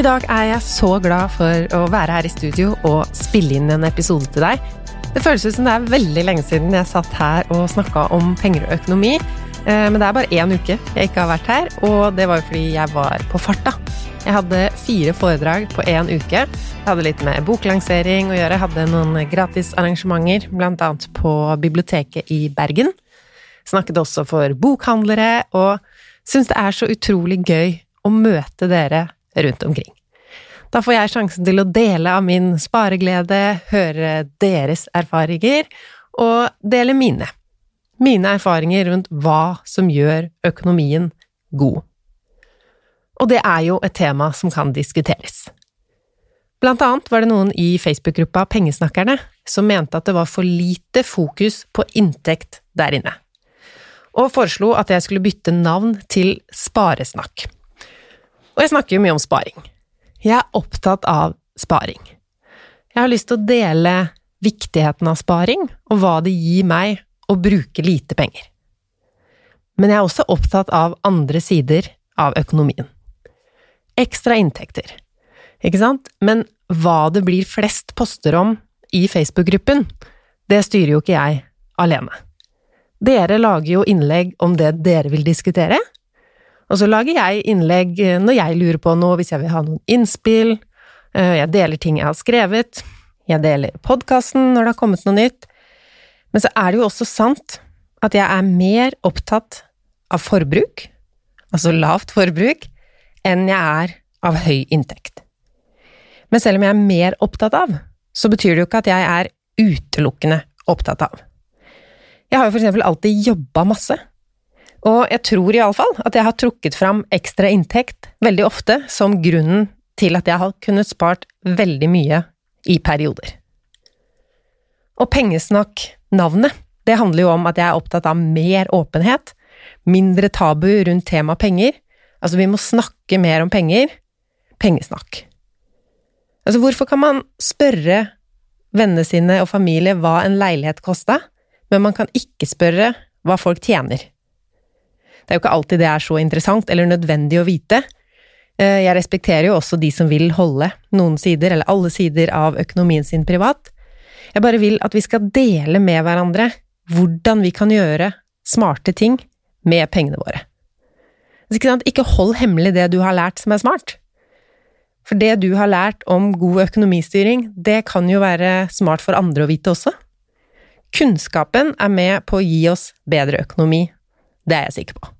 I dag er jeg så glad for å være her i studio og spille inn en episode til deg. Det føles ut som det er veldig lenge siden jeg satt her og snakka om penger og økonomi. Eh, men det er bare én uke jeg ikke har vært her, og det var jo fordi jeg var på farta. Jeg hadde fire foredrag på én uke. Jeg hadde litt med boklansering å gjøre. Jeg hadde noen gratisarrangementer, annet på biblioteket i Bergen. Snakket også for bokhandlere, og syns det er så utrolig gøy å møte dere rundt omkring. Da får jeg sjansen til å dele av min spareglede, høre deres erfaringer og dele mine. Mine erfaringer rundt hva som gjør økonomien god. Og det er jo et tema som kan diskuteres. Blant annet var det noen i Facebook-gruppa Pengesnakkerne som mente at det var for lite fokus på inntekt der inne, og foreslo at jeg skulle bytte navn til Sparesnakk. Og jeg snakker jo mye om sparing. Jeg er opptatt av sparing. Jeg har lyst til å dele viktigheten av sparing, og hva det gir meg å bruke lite penger. Men jeg er også opptatt av andre sider av økonomien. Ekstra inntekter, ikke sant? Men hva det blir flest poster om i Facebook-gruppen, det styrer jo ikke jeg alene. Dere lager jo innlegg om det dere vil diskutere, og så lager jeg innlegg eh, når jeg lurer på noe, hvis jeg vil ha noen innspill. Eh, jeg deler ting jeg har skrevet. Jeg deler podkasten når det har kommet noe nytt. Men så er det jo også sant at jeg er mer opptatt av forbruk, altså lavt forbruk, enn jeg er av høy inntekt. Men selv om jeg er mer opptatt av, så betyr det jo ikke at jeg er utelukkende opptatt av. Jeg har jo for eksempel alltid jobba masse. Og jeg tror iallfall at jeg har trukket fram ekstra inntekt veldig ofte som grunnen til at jeg har kunnet spart veldig mye i perioder. Og Pengesnakk-navnet, det handler jo om at jeg er opptatt av mer åpenhet, mindre tabu rundt tema penger. Altså, vi må snakke mer om penger. Pengesnakk. Altså, hvorfor kan man spørre vennene sine og familie hva en leilighet kosta, men man kan ikke spørre hva folk tjener? Det er jo ikke alltid det er så interessant eller nødvendig å vite. Eh, jeg respekterer jo også de som vil holde noen sider, eller alle sider, av økonomien sin privat. Jeg bare vil at vi skal dele med hverandre hvordan vi kan gjøre smarte ting med pengene våre. Ikke, ikke hold hemmelig det du har lært som er smart. For det du har lært om god økonomistyring, det kan jo være smart for andre å vite også. Kunnskapen er med på å gi oss bedre økonomi, det er jeg sikker på.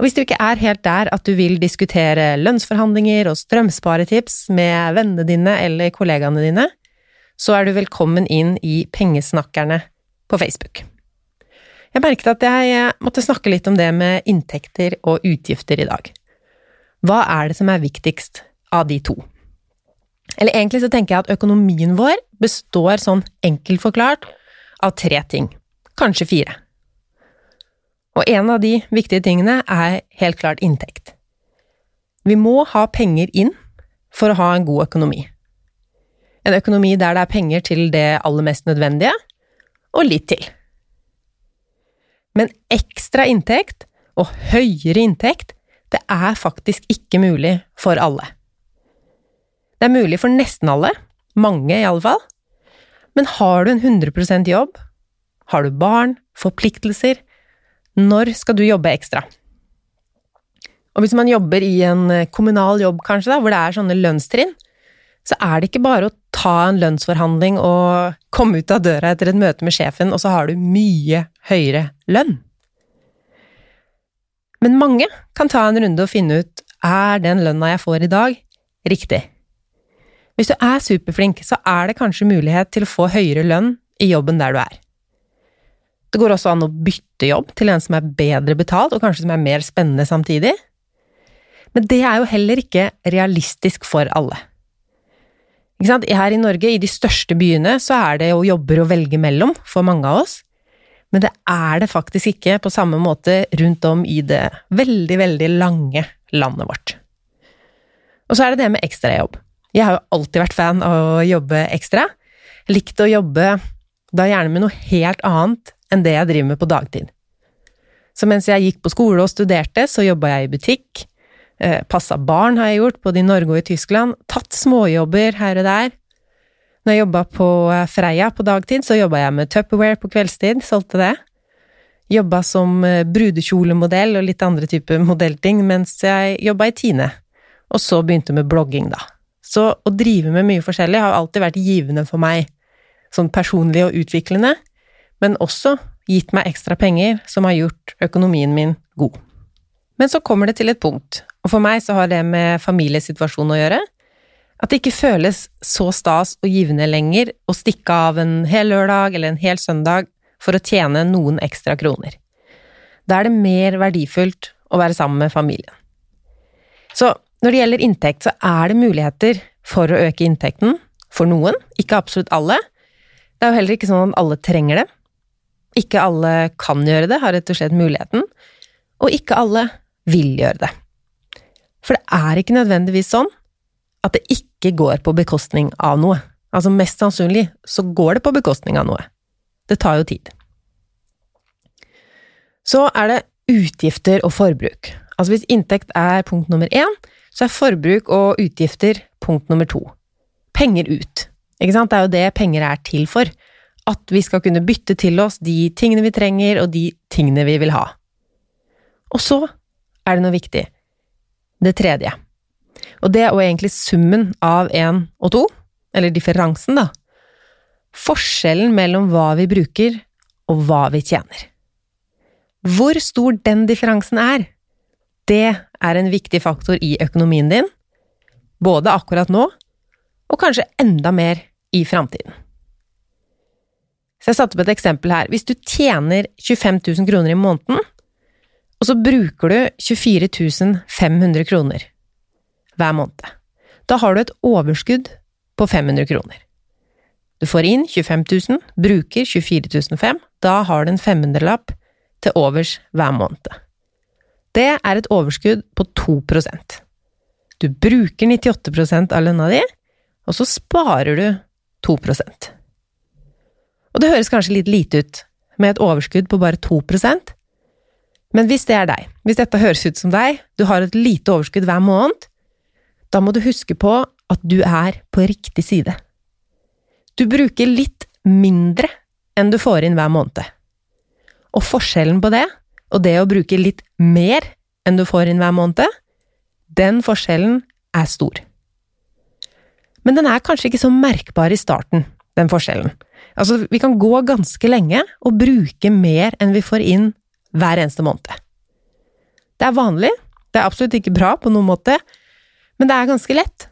Og hvis du ikke er helt der at du vil diskutere lønnsforhandlinger og strømsparetips med vennene dine eller kollegaene dine, så er du velkommen inn i Pengesnakkerne på Facebook. Jeg merket at jeg måtte snakke litt om det med inntekter og utgifter i dag. Hva er det som er viktigst av de to? Eller egentlig så tenker jeg at økonomien vår består sånn enkelt forklart av tre ting, kanskje fire. Og en av de viktige tingene er helt klart inntekt. Vi må ha penger inn for å ha en god økonomi. En økonomi der det er penger til det aller mest nødvendige, og litt til. Men ekstra inntekt, og høyere inntekt, det er faktisk ikke mulig for alle. Det er mulig for nesten alle, mange i alle fall, men har du en 100% jobb, har du barn, forpliktelser, når skal du jobbe ekstra? Og hvis man jobber i en eh, kommunal jobb, kanskje, da, hvor det er sånne lønnstrinn, så er det ikke bare å ta en lønnsforhandling og komme ut av døra etter et møte med sjefen, og så har du mye høyere lønn. Men mange kan ta en runde og finne ut er den lønna jeg får i dag, riktig. Hvis du er superflink, så er det kanskje mulighet til å få høyere lønn i jobben der du er. Det går også an å bytte jobb til en som er bedre betalt, og kanskje som er mer spennende samtidig. Men det er jo heller ikke realistisk for alle. Her i Norge, i de største byene, så er det jo jobber å velge mellom for mange av oss. Men det er det faktisk ikke på samme måte rundt om i det veldig, veldig lange landet vårt. Og så er det det med ekstrajobb. Jeg har jo alltid vært fan av å jobbe ekstra. Jeg likte å jobbe da gjerne med noe helt annet enn det jeg driver med på dagtid. Så mens jeg gikk på skole og studerte, så jobba jeg i butikk, Eh, passa barn har jeg gjort, både i Norge og i Tyskland. Tatt småjobber her og der. Når jeg jobba på eh, Freia på dagtid, så jobba jeg med Tupperware på kveldstid, solgte det. Jobba som eh, brudekjolemodell og litt andre typer modellting mens jeg jobba i Tine. Og så begynte med blogging, da. Så å drive med mye forskjellig har alltid vært givende for meg, sånn personlig og utviklende, men også gitt meg ekstra penger som har gjort økonomien min god. Men så kommer det til et punkt, og for meg så har det med familiesituasjonen å gjøre, at det ikke føles så stas og givende lenger å stikke av en hel lørdag eller en hel søndag for å tjene noen ekstra kroner. Da er det mer verdifullt å være sammen med familien. Så når det gjelder inntekt, så er det muligheter for å øke inntekten for noen, ikke absolutt alle. Det er jo heller ikke sånn at alle trenger det. Ikke alle kan gjøre det, har rett og slett muligheten, og ikke alle vil gjøre det. For det er ikke nødvendigvis sånn at det ikke går på bekostning av noe. Altså mest sannsynlig så går det på bekostning av noe. Det tar jo tid. Så er det utgifter og forbruk. Altså hvis inntekt er punkt nummer én, så er forbruk og utgifter punkt nummer to. Penger ut. Ikke sant? Det er jo det penger er til for. At vi skal kunne bytte til oss de tingene vi trenger, og de tingene vi vil ha. Og så er det noe viktig. Det tredje. Og det er jo egentlig summen av én og to, eller differansen, da. Forskjellen mellom hva vi bruker og hva vi tjener. Hvor stor den differansen er, det er en viktig faktor i økonomien din, både akkurat nå, og kanskje enda mer i framtiden. Så jeg satte opp et eksempel her. Hvis du tjener 25 000 kroner i måneden, og så bruker du 24 500 kroner hver måned, da har du et overskudd på 500 kroner. Du får inn 25 000, bruker 24 500, da har du en 500-lapp til overs hver måned. Det er et overskudd på 2% Du bruker 98 av lønna di, og så sparer du 2 Og det høres kanskje litt lite ut med et overskudd på bare 2% men hvis det er deg, hvis dette høres ut som deg, du har et lite overskudd hver måned, da må du huske på at du er på riktig side. Du bruker litt mindre enn du får inn hver måned. Og forskjellen på det og det å bruke litt mer enn du får inn hver måned, den forskjellen er stor. Men den er kanskje ikke så merkbar i starten, den forskjellen. Altså, vi kan gå ganske lenge og bruke mer enn vi får inn hver eneste måned. Det er vanlig, det er absolutt ikke bra på noen måte, men det er ganske lett.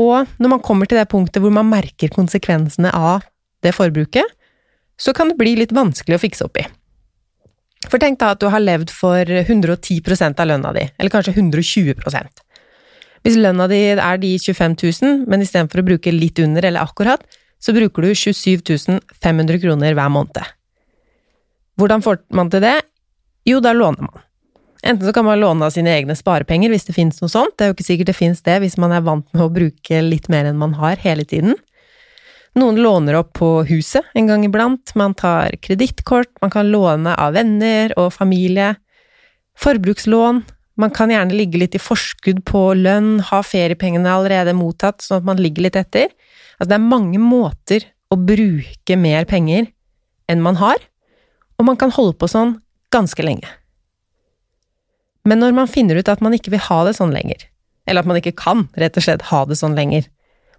Og når man kommer til det punktet hvor man merker konsekvensene av det forbruket, så kan det bli litt vanskelig å fikse opp i. For tenk da at du har levd for 110% av lønna di, eller kanskje 120% Hvis lønna di er de 25 000, men istedenfor å bruke litt under eller akkurat, så bruker du 27 500 kroner hver måned. Hvordan får man til det? Jo, da låner man. Enten så kan man låne av sine egne sparepenger hvis det finnes noe sånt, det er jo ikke sikkert det finnes det hvis man er vant med å bruke litt mer enn man har hele tiden. Noen låner opp på huset en gang iblant, man tar kredittkort, man kan låne av venner og familie. Forbrukslån, man kan gjerne ligge litt i forskudd på lønn, ha feriepengene allerede mottatt, sånn at man ligger litt etter. Altså, det er mange måter å bruke mer penger enn man har, og man kan holde på sånn ganske lenge. Men når man finner ut at man ikke vil ha det sånn lenger, eller at man ikke kan rett og slett ha det sånn lenger,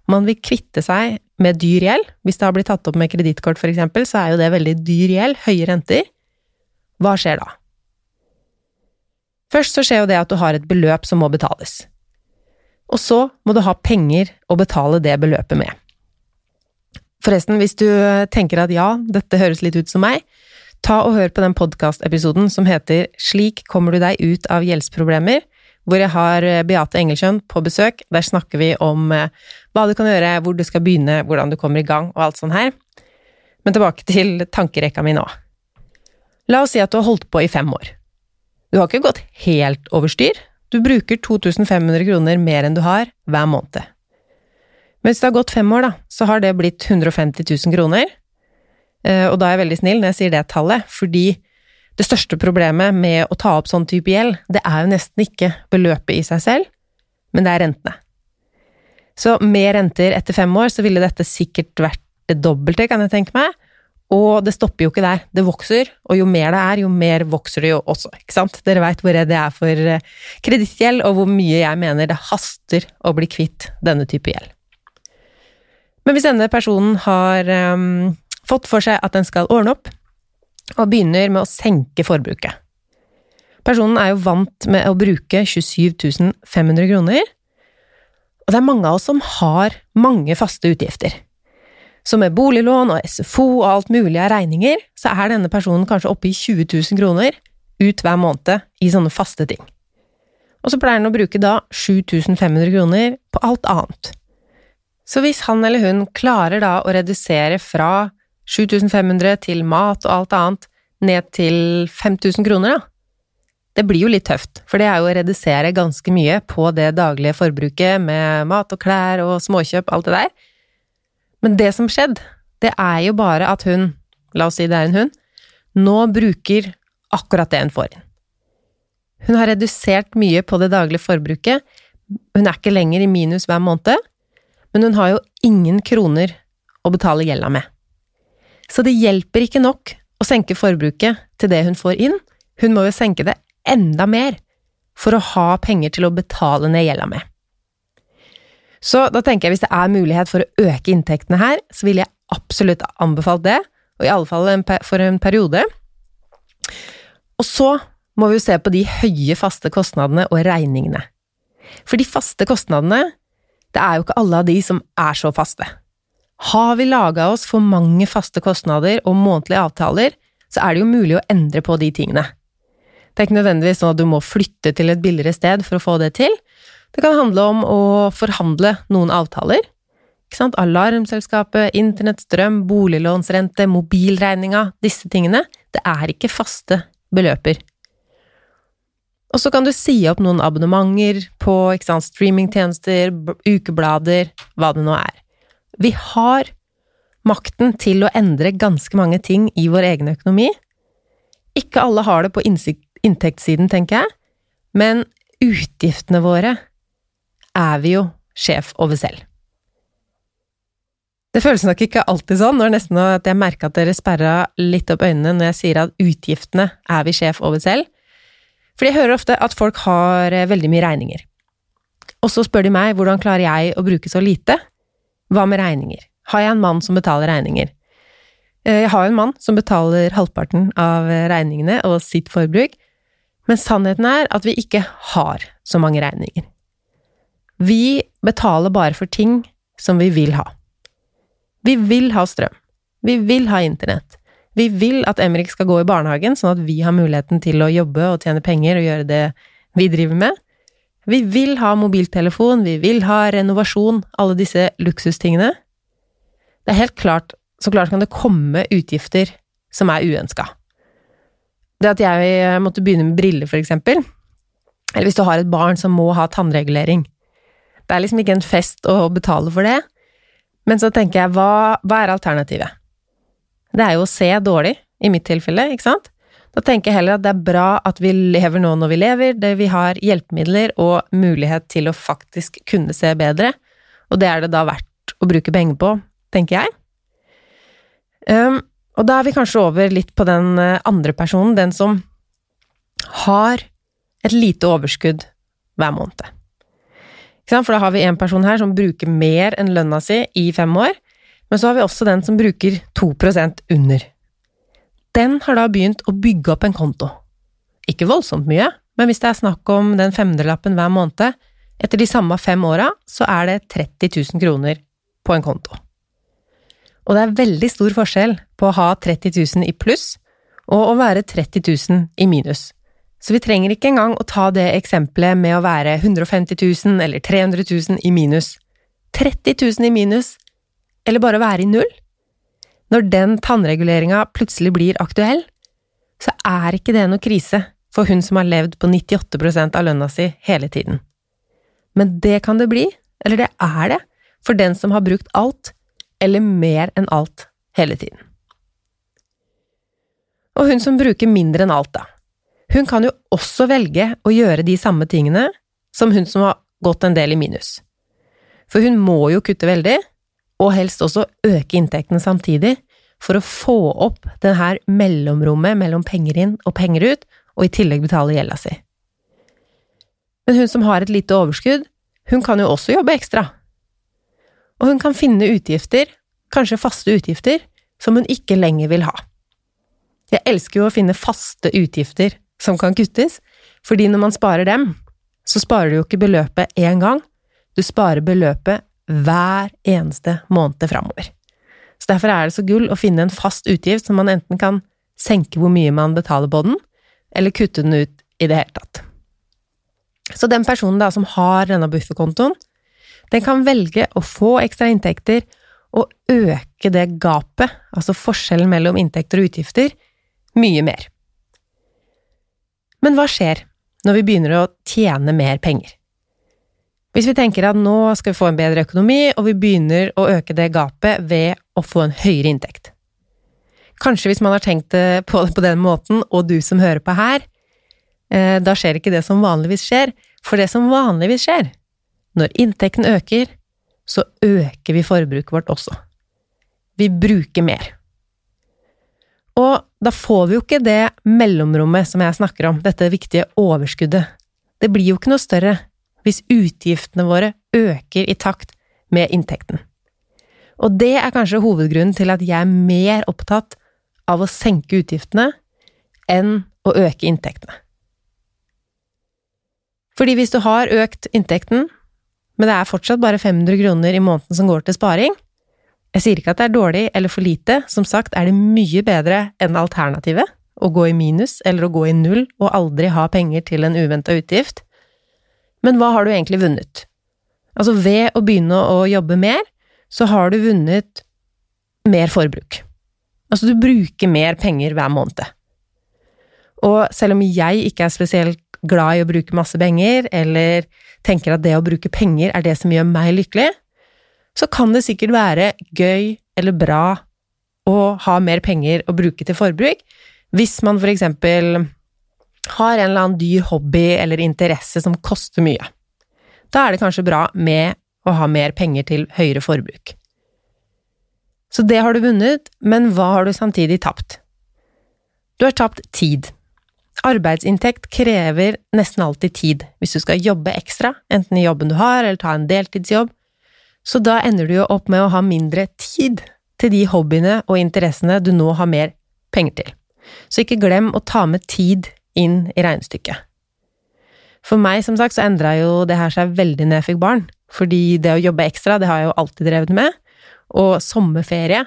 man vil kvitte seg med dyr gjeld. Hvis det har blitt tatt opp med kredittkort, eksempel, så er jo det veldig dyr gjeld, høye renter. Hva skjer da? Først så skjer jo det at du har et beløp som må betales. Og så må du ha penger å betale det beløpet med. Forresten, hvis du tenker at ja, dette høres litt ut som meg, ta og hør på den podkastepisoden som heter Slik kommer du deg ut av gjeldsproblemer, hvor jeg har eh, Beate Engelskjønn på besøk. Der snakker vi om eh, hva du kan gjøre, hvor du skal begynne, hvordan du kommer i gang og alt sånt her. Men tilbake til tankerekka mi nå. La oss si at du har holdt på i fem år. Du har ikke gått helt over styr. Du bruker 2500 kroner mer enn du har hver måned. Hvis det har gått fem år, da, så har det blitt 150 000 kroner. Eh, og da er jeg veldig snill når jeg sier det tallet, fordi Det største problemet med å ta opp sånn type gjeld, det er jo nesten ikke beløpet i seg selv, men det er rentene. Så med renter etter fem år, så ville dette sikkert vært det dobbelte, kan jeg tenke meg. Og det stopper jo ikke der, det vokser, og jo mer det er, jo mer vokser det jo også, ikke sant. Dere veit hvor redd jeg er for eh, kredittgjeld, og hvor mye jeg mener det haster å bli kvitt denne type gjeld. Men hvis denne personen har um, fått for seg at den skal ordne opp, og begynner med å senke forbruket Personen er jo vant med å bruke 27 500 kroner, og det er mange av oss som har mange faste utgifter. Så med boliglån og SFO og alt mulig av regninger, så er denne personen kanskje oppe i 20 000 kroner ut hver måned i sånne faste ting. Og så pleier han å bruke da 7500 kroner på alt annet. Så hvis han eller hun klarer da å redusere fra 7500 til mat og alt annet ned til 5000 kroner, da, det blir jo litt tøft, for det er jo å redusere ganske mye på det daglige forbruket med mat og klær og småkjøp, alt det der. Men det som skjedde, det er jo bare at hun, la oss si det er en hund, nå bruker akkurat det hun får inn. Hun har redusert mye på det daglige forbruket, hun er ikke lenger i minus hver måned, men hun har jo ingen kroner å betale gjelda med. Så det hjelper ikke nok å senke forbruket til det hun får inn, hun må jo senke det enda mer for å ha penger til å betale ned gjelda med. Så da tenker jeg hvis det er mulighet for å øke inntektene her, så ville jeg absolutt anbefalt det, og i alle fall for en periode. Og så må vi jo se på de høye faste kostnadene og regningene. For de faste kostnadene, det er jo ikke alle av de som er så faste. Har vi laga oss for mange faste kostnader og månedlige avtaler, så er det jo mulig å endre på de tingene. Det er ikke nødvendigvis sånn at du må flytte til et billigere sted for å få det til, det kan handle om å forhandle noen avtaler. Ikke sant? Alarmselskapet, internett, strøm, boliglånsrente, mobilregninga, disse tingene. Det er ikke faste beløper. Og så kan du si opp noen abonnementer på sant, streamingtjenester, ukeblader, hva det nå er. Vi har makten til å endre ganske mange ting i vår egen økonomi. Ikke alle har det på inntektssiden, tenker jeg, men utgiftene våre er vi jo sjef over selv. Det føles nok ikke alltid sånn, når nesten at jeg merker at dere sperra litt opp øynene når jeg sier at utgiftene er vi sjef over selv. For jeg hører ofte at folk har eh, veldig mye regninger. Og så spør de meg hvordan klarer jeg å bruke så lite? Hva med regninger? Har jeg en mann som betaler regninger? Eh, jeg har en mann som betaler halvparten av regningene og sitt forbruk, men sannheten er at vi ikke har så mange regninger. Vi betaler bare for ting som vi vil ha. Vi vil ha strøm. Vi vil ha internett. Vi vil at Emrik skal gå i barnehagen, sånn at vi har muligheten til å jobbe og tjene penger og gjøre det vi driver med. Vi vil ha mobiltelefon, vi vil ha renovasjon, alle disse luksustingene. Det er helt klart, så klart kan det komme utgifter som er uønska. Det at jeg måtte begynne med briller, for eksempel, eller hvis du har et barn som må ha tannregulering, det er liksom ikke en fest å betale for det. Men så tenker jeg, hva, hva er alternativet? Det er jo å se dårlig, i mitt tilfelle, ikke sant? Da tenker jeg heller at det er bra at vi lever nå når vi lever, der vi har hjelpemidler og mulighet til å faktisk kunne se bedre, og det er det da verdt å bruke penger på, tenker jeg. Um, og da er vi kanskje over litt på den eh, andre personen, den som har et lite overskudd hver måned. For da har vi en person her som bruker mer enn lønna si i fem år, men så har vi også den som bruker 2% under. Den har da begynt å bygge opp en konto. Ikke voldsomt mye, men hvis det er snakk om den femdelappen hver måned, etter de samme fem åra, så er det 30 000 kroner på en konto. Og det er veldig stor forskjell på å ha 30 000 i pluss og å være 30 000 i minus. Så vi trenger ikke engang å ta det eksempelet med å være 150 000 eller 300 000 i minus. 30 000 i minus, eller bare være i null? Når den tannreguleringa plutselig blir aktuell, så er ikke det noe krise for hun som har levd på 98 av lønna si hele tiden. Men det kan det bli, eller det er det, for den som har brukt alt, eller mer enn alt, hele tiden. Og hun som bruker mindre enn alt, da. Hun kan jo også velge å gjøre de samme tingene som hun som har gått en del i minus. For hun må jo kutte veldig, og helst også øke inntektene samtidig, for å få opp det her mellomrommet mellom penger inn og penger ut, og i tillegg betale gjelda si. Men hun som har et lite overskudd, hun kan jo også jobbe ekstra. Og hun kan finne utgifter, kanskje faste utgifter, som hun ikke lenger vil ha. Jeg elsker jo å finne faste utgifter som kan kuttes, fordi når man sparer dem, så sparer du jo ikke beløpet én gang, du sparer beløpet hver eneste måned framover. Så derfor er det så gull å finne en fast utgift som man enten kan senke hvor mye man betaler på den, eller kutte den ut i det hele tatt. Så den personen da som har denne bufferkontoen, den kan velge å få ekstra inntekter og øke det gapet, altså forskjellen mellom inntekter og utgifter, mye mer. Men hva skjer når vi begynner å tjene mer penger? Hvis vi tenker at nå skal vi få en bedre økonomi, og vi begynner å øke det gapet ved å få en høyere inntekt. Kanskje hvis man har tenkt på det på den måten, og du som hører på her, eh, da skjer ikke det som vanligvis skjer, for det som vanligvis skjer, når inntekten øker, så øker vi forbruket vårt også. Vi bruker mer. Og da får vi jo ikke det mellomrommet som jeg snakker om, dette viktige overskuddet. Det blir jo ikke noe større hvis utgiftene våre øker i takt med inntekten. Og det er kanskje hovedgrunnen til at jeg er mer opptatt av å senke utgiftene enn å øke inntektene. Fordi hvis du har økt inntekten, men det er fortsatt bare 500 kroner i måneden som går til sparing Jeg sier ikke at det er dårlig eller for lite, som sagt er det mye bedre enn alternativet, å gå i minus eller å gå i null og aldri ha penger til en uventa utgift. Men hva har du egentlig vunnet? Altså, ved å begynne å jobbe mer, så har du vunnet mer forbruk. Altså, du bruker mer penger hver måned. Og selv om jeg ikke er spesielt glad i å bruke masse penger, eller tenker at det å bruke penger er det som gjør meg lykkelig, så kan det sikkert være gøy eller bra å ha mer penger å bruke til forbruk, hvis man for eksempel har en eller annen dyr hobby eller interesse som koster mye. Da er det kanskje bra med å ha mer penger til høyere forbruk. Så det har du vunnet, men hva har du samtidig tapt? Du har tapt tid. Arbeidsinntekt krever nesten alltid tid hvis du skal jobbe ekstra, enten i jobben du har, eller ta en deltidsjobb, så da ender du jo opp med å ha mindre tid til de hobbyene og interessene du nå har mer penger til. Så ikke glem å ta med tid inn i regnestykket. For meg, som sagt, så endra jo det her seg veldig når jeg fikk barn, fordi det å jobbe ekstra, det har jeg jo alltid drevet med, og sommerferie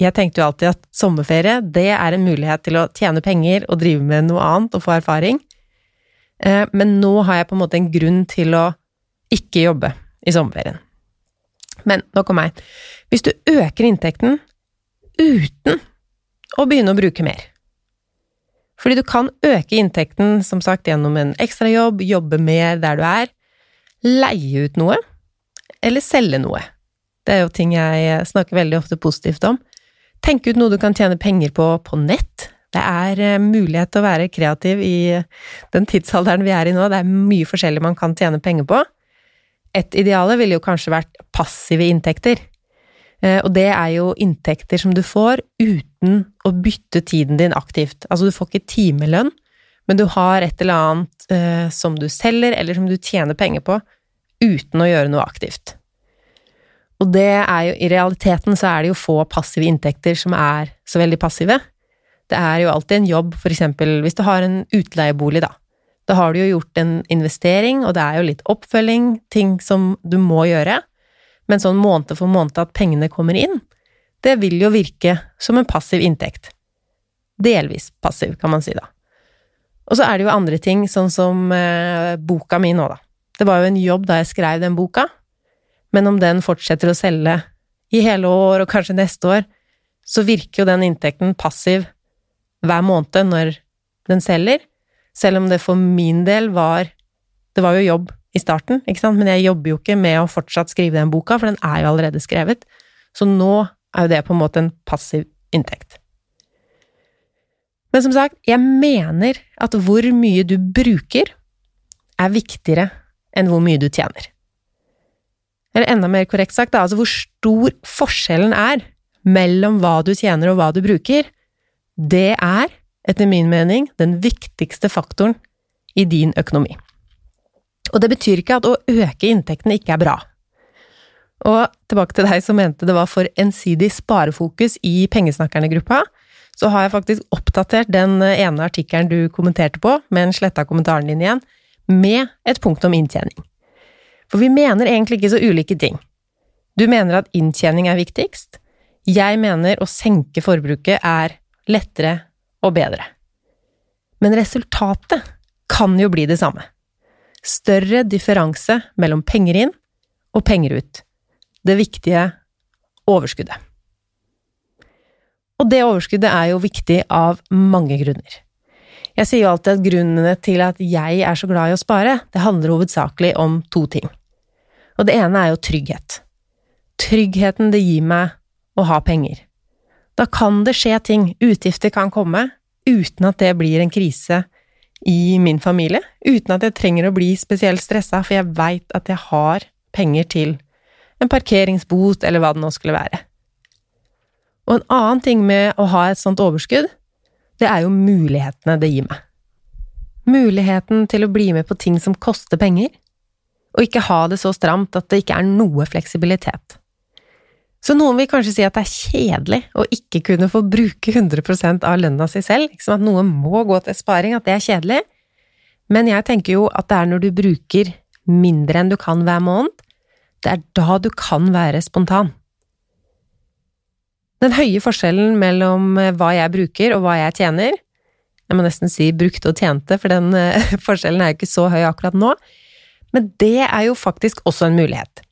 Jeg tenkte jo alltid at sommerferie, det er en mulighet til å tjene penger og drive med noe annet og få erfaring, eh, men nå har jeg på en måte en grunn til å ikke jobbe i sommerferien. Men nok om meg. Hvis du øker inntekten uten å begynne å bruke mer, fordi du kan øke inntekten, som sagt, gjennom en ekstrajobb, jobbe mer der du er, leie ut noe, eller selge noe. Det er jo ting jeg snakker veldig ofte positivt om. Tenk ut noe du kan tjene penger på på nett. Det er eh, mulighet til å være kreativ i den tidsalderen vi er i nå. Det er mye forskjellig man kan tjene penger på. Et ideale ville jo kanskje vært passive inntekter. Eh, og det er jo inntekter som du får uten å bytte tiden din aktivt. Altså, du får ikke timelønn, men du har et eller annet eh, som du selger, eller som du tjener penger på, uten å gjøre noe aktivt. Og det er jo, i realiteten så er det jo få passive inntekter som er så veldig passive. Det er jo alltid en jobb, for eksempel hvis du har en utleiebolig, da. Da har du jo gjort en investering, og det er jo litt oppfølging, ting som du må gjøre men sånn måned for måned at pengene kommer inn, det vil jo virke som en passiv inntekt. Delvis passiv, kan man si, da. Og så er det jo andre ting, sånn som eh, boka mi nå, da. Det var jo en jobb da jeg skrev den boka, men om den fortsetter å selge i hele år og kanskje neste år, så virker jo den inntekten passiv hver måned når den selger, selv om det for min del var Det var jo jobb i starten, ikke sant, men jeg jobber jo ikke med å fortsatt skrive den boka, for den er jo allerede skrevet. Så nå er jo det på en måte en passiv inntekt. Men som sagt, jeg mener at hvor mye du bruker, er viktigere enn hvor mye du tjener. Eller enda mer korrekt sagt, altså hvor stor forskjellen er mellom hva du tjener og hva du bruker, det er, etter min mening, den viktigste faktoren i din økonomi. Og det betyr ikke at å øke inntektene ikke er bra. Og tilbake til deg som mente det var for ensidig sparefokus i Pengesnakkerne-gruppa, så har jeg faktisk oppdatert den ene artikkelen du kommenterte på, med en sletta kommentaren din igjen, med et punkt om inntjening. For vi mener egentlig ikke så ulike ting. Du mener at inntjening er viktigst, jeg mener å senke forbruket er lettere og bedre. Men resultatet kan jo bli det samme. Større differanse mellom penger inn og penger ut. Det viktige overskuddet. Og det overskuddet er jo viktig av mange grunner. Jeg sier jo alltid at grunnene til at jeg er så glad i å spare, det handler hovedsakelig om to ting. Og det ene er jo trygghet. Tryggheten det gir meg å ha penger. Da kan det skje ting, utgifter kan komme, uten at det blir en krise i min familie, uten at jeg trenger å bli spesielt stressa, for jeg veit at jeg har penger til en parkeringsbot eller hva det nå skulle være. Og en annen ting med å ha et sånt overskudd, det er jo mulighetene det gir meg. Muligheten til å bli med på ting som koster penger, og ikke ha det så stramt at det ikke er noe fleksibilitet. Så noen vil kanskje si at det er kjedelig å ikke kunne få bruke 100% av lønna si selv, liksom at noe må gå til sparing, at det er kjedelig. Men jeg tenker jo at det er når du bruker mindre enn du kan hver måned, det er da du kan være spontan. Den høye forskjellen mellom eh, hva jeg bruker og hva jeg tjener, jeg må nesten si brukte og tjente, for den eh, forskjellen er jo ikke så høy akkurat nå, men det er jo faktisk også en mulighet.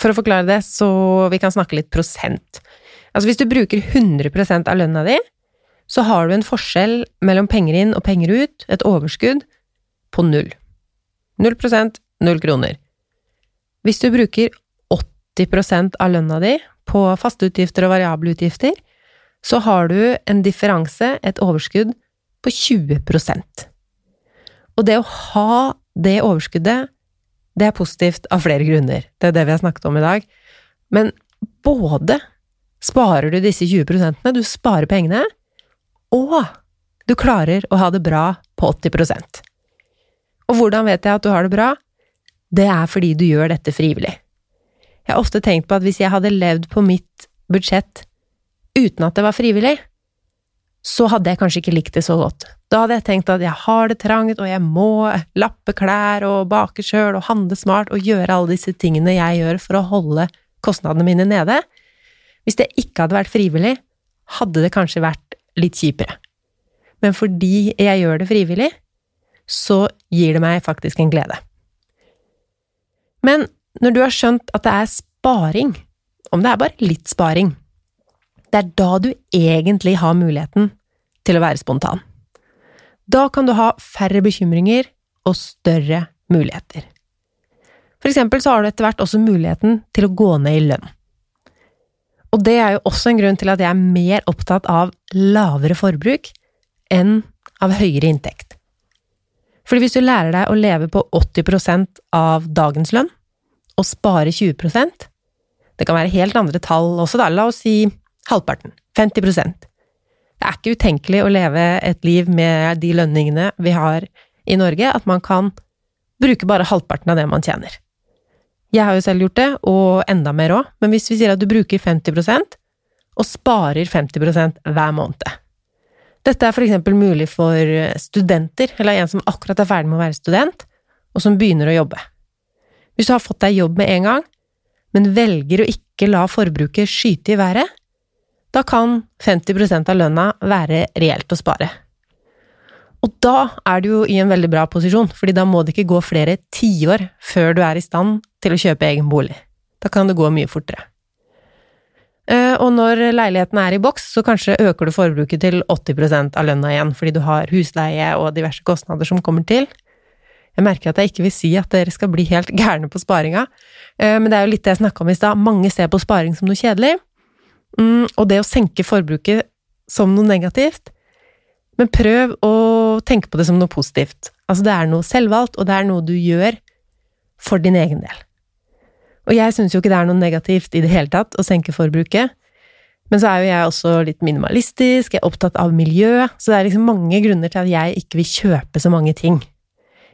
For å forklare det, så vi kan snakke litt prosent. Altså hvis du bruker 100% av lønna di, så har du en forskjell mellom penger inn og penger ut, et overskudd, på null. Null prosent, null kroner. Hvis du bruker 80% av lønna di på faste utgifter og variable utgifter, så har du en differanse, et overskudd, på 20% Og det å ha det overskuddet det er positivt av flere grunner. Det er det vi har snakket om i dag. Men både sparer du disse 20% du sparer pengene, og du klarer å ha det bra på 80% Og hvordan vet jeg at du har det bra? Det er fordi du gjør dette frivillig. Jeg har ofte tenkt på at hvis jeg hadde levd på mitt budsjett uten at det var frivillig, så hadde jeg kanskje ikke likt det så godt. Da hadde jeg tenkt at jeg har det trangt, og jeg må lappe klær og bake sjøl og handle smart og gjøre alle disse tingene jeg gjør for å holde kostnadene mine nede. Hvis det ikke hadde vært frivillig, hadde det kanskje vært litt kjipere. Men fordi jeg gjør det frivillig, så gir det meg faktisk en glede. Men når du har skjønt at det er sparing, om det er bare litt sparing, det er da du egentlig har muligheten til å være spontan. Da kan du ha færre bekymringer og større muligheter. For eksempel så har du etter hvert også muligheten til å gå ned i lønn. Og det er jo også en grunn til at jeg er mer opptatt av lavere forbruk enn av høyere inntekt. Fordi hvis du lærer deg å leve på 80% av dagens lønn, og spare 20% Det kan være helt andre tall også, da, la oss si halvparten, 50% Det er ikke utenkelig å leve et liv med de lønningene vi har i Norge, at man kan bruke bare halvparten av det man tjener. Jeg har jo selv gjort det, og enda mer òg, men hvis vi sier at du bruker 50% og sparer 50% hver måned Dette er for eksempel mulig for studenter, eller en som akkurat er ferdig med å være student, og som begynner å jobbe. Hvis du har fått deg jobb med en gang, men velger å ikke la forbruket skyte i været, da kan 50% av lønna være reelt å spare. Og da er du jo i en veldig bra posisjon, fordi da må det ikke gå flere tiår før du er i stand til å kjøpe egen bolig. Da kan det gå mye fortere. Eh, og når leiligheten er i boks, så kanskje øker du forbruket til 80% av lønna igjen, fordi du har husleie og diverse kostnader som kommer til. Jeg merker at jeg ikke vil si at dere skal bli helt gærne på sparinga, eh, men det er jo litt det jeg snakka om i stad. Mange ser på sparing som noe kjedelig, Mm, og det å senke forbruket som noe negativt, Men prøv å tenke på det som noe positivt. Altså, det er noe selvvalgt, og det er noe du gjør for din egen del. Og jeg syns jo ikke det er noe negativt i det hele tatt å senke forbruket, men så er jo jeg også litt minimalistisk, jeg er opptatt av miljø, så det er liksom mange grunner til at jeg ikke vil kjøpe så mange ting.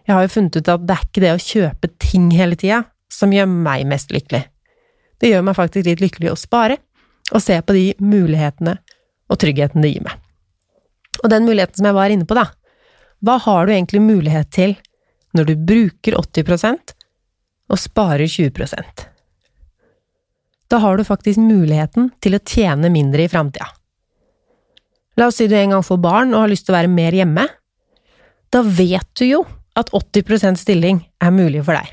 Jeg har jo funnet ut at det er ikke det å kjøpe ting hele tida som gjør meg mest lykkelig. Det gjør meg faktisk litt lykkelig å spare, og se på de mulighetene og tryggheten det gir meg. Og den muligheten som jeg var inne på, da, hva har du egentlig mulighet til når du bruker 80% og sparer 20% Da har du faktisk muligheten til å tjene mindre i framtida. La oss si du en gang får barn og har lyst til å være mer hjemme. Da vet du jo at 80% stilling er mulig for deg.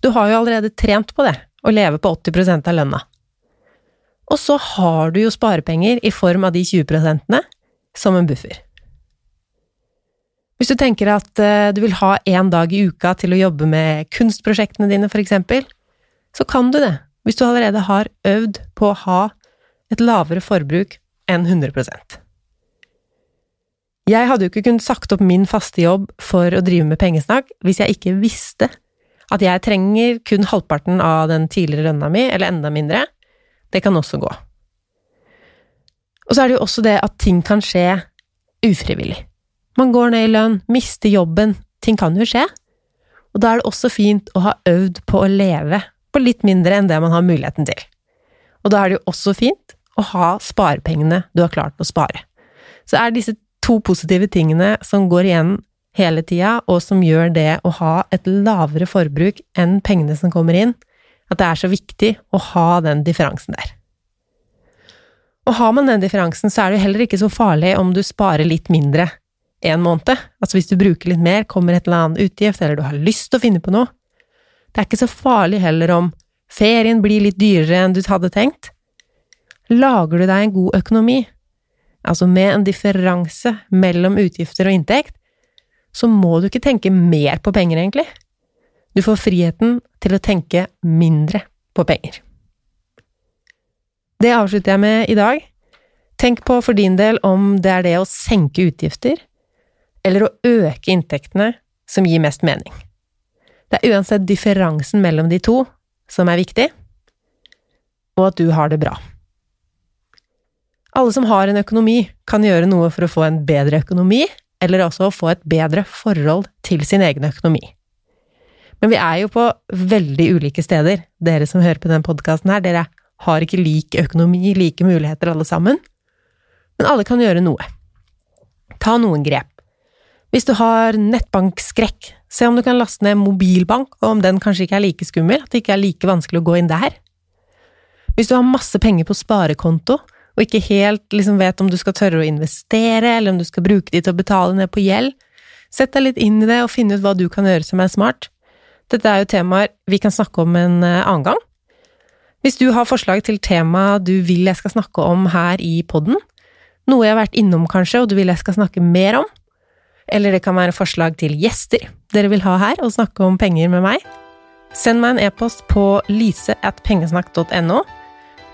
Du har jo allerede trent på det, å leve på 80% av lønna. Og så har du jo sparepenger i form av de 20% som en buffer. Hvis du tenker at eh, du vil ha én dag i uka til å jobbe med kunstprosjektene dine, for eksempel, så kan du det, hvis du allerede har øvd på å ha et lavere forbruk enn 100% Jeg hadde jo ikke kunnet sagt opp min faste jobb for å drive med pengesnakk hvis jeg ikke visste at jeg trenger kun halvparten av den tidligere lønna mi, eller enda mindre. Det kan også gå. Og så er det jo også det at ting kan skje ufrivillig. Man går ned i lønn, mister jobben, ting kan jo skje. Og da er det også fint å ha øvd på å leve på litt mindre enn det man har muligheten til. Og da er det jo også fint å ha sparepengene du har klart å spare. Så er disse to positive tingene som går igjen hele tida, og som gjør det å ha et lavere forbruk enn pengene som kommer inn, at det er så viktig å ha den differansen der. Og har man den differansen, så er det jo heller ikke så farlig om du sparer litt mindre en måned. Altså hvis du bruker litt mer, kommer et eller annet utgift, eller du har lyst til å finne på noe. Det er ikke så farlig heller om ferien blir litt dyrere enn du hadde tenkt. Lager du deg en god økonomi, altså med en differanse mellom utgifter og inntekt, så må du ikke tenke mer på penger, egentlig. Du får friheten til å tenke mindre på penger. Det avslutter jeg med i dag. Tenk på for din del om det er det å senke utgifter, eller å øke inntektene som gir mest mening. Det er uansett differansen mellom de to som er viktig, og at du har det bra. Alle som har en økonomi, kan gjøre noe for å få en bedre økonomi, eller også å få et bedre forhold til sin egen økonomi. Men vi er jo på veldig ulike steder, dere som hører på denne podkasten her. Dere har ikke lik økonomi, like muligheter alle sammen. Men alle kan gjøre noe. Ta noen grep. Hvis du har nettbankskrekk, se om du kan laste ned mobilbank, og om den kanskje ikke er like skummel, at det ikke er like vanskelig å gå inn der. Hvis du har masse penger på sparekonto, og ikke helt liksom vet om du skal tørre å investere, eller om du skal bruke de til å betale ned på gjeld, sett deg litt inn i det og finn ut hva du kan gjøre som er smart. Dette er jo temaer vi kan snakke om en eh, annen gang. Hvis du har forslag til tema du vil jeg skal snakke om her i podden, noe jeg har vært innom kanskje, og du vil jeg skal snakke mer om, eller det kan være forslag til gjester dere vil ha her og snakke om penger med meg. Send meg en e-post på lise.pengesnakk.no,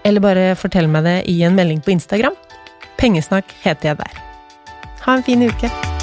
eller bare fortell meg det i en melding på Instagram. Pengesnakk heter jeg der. Ha en fin uke!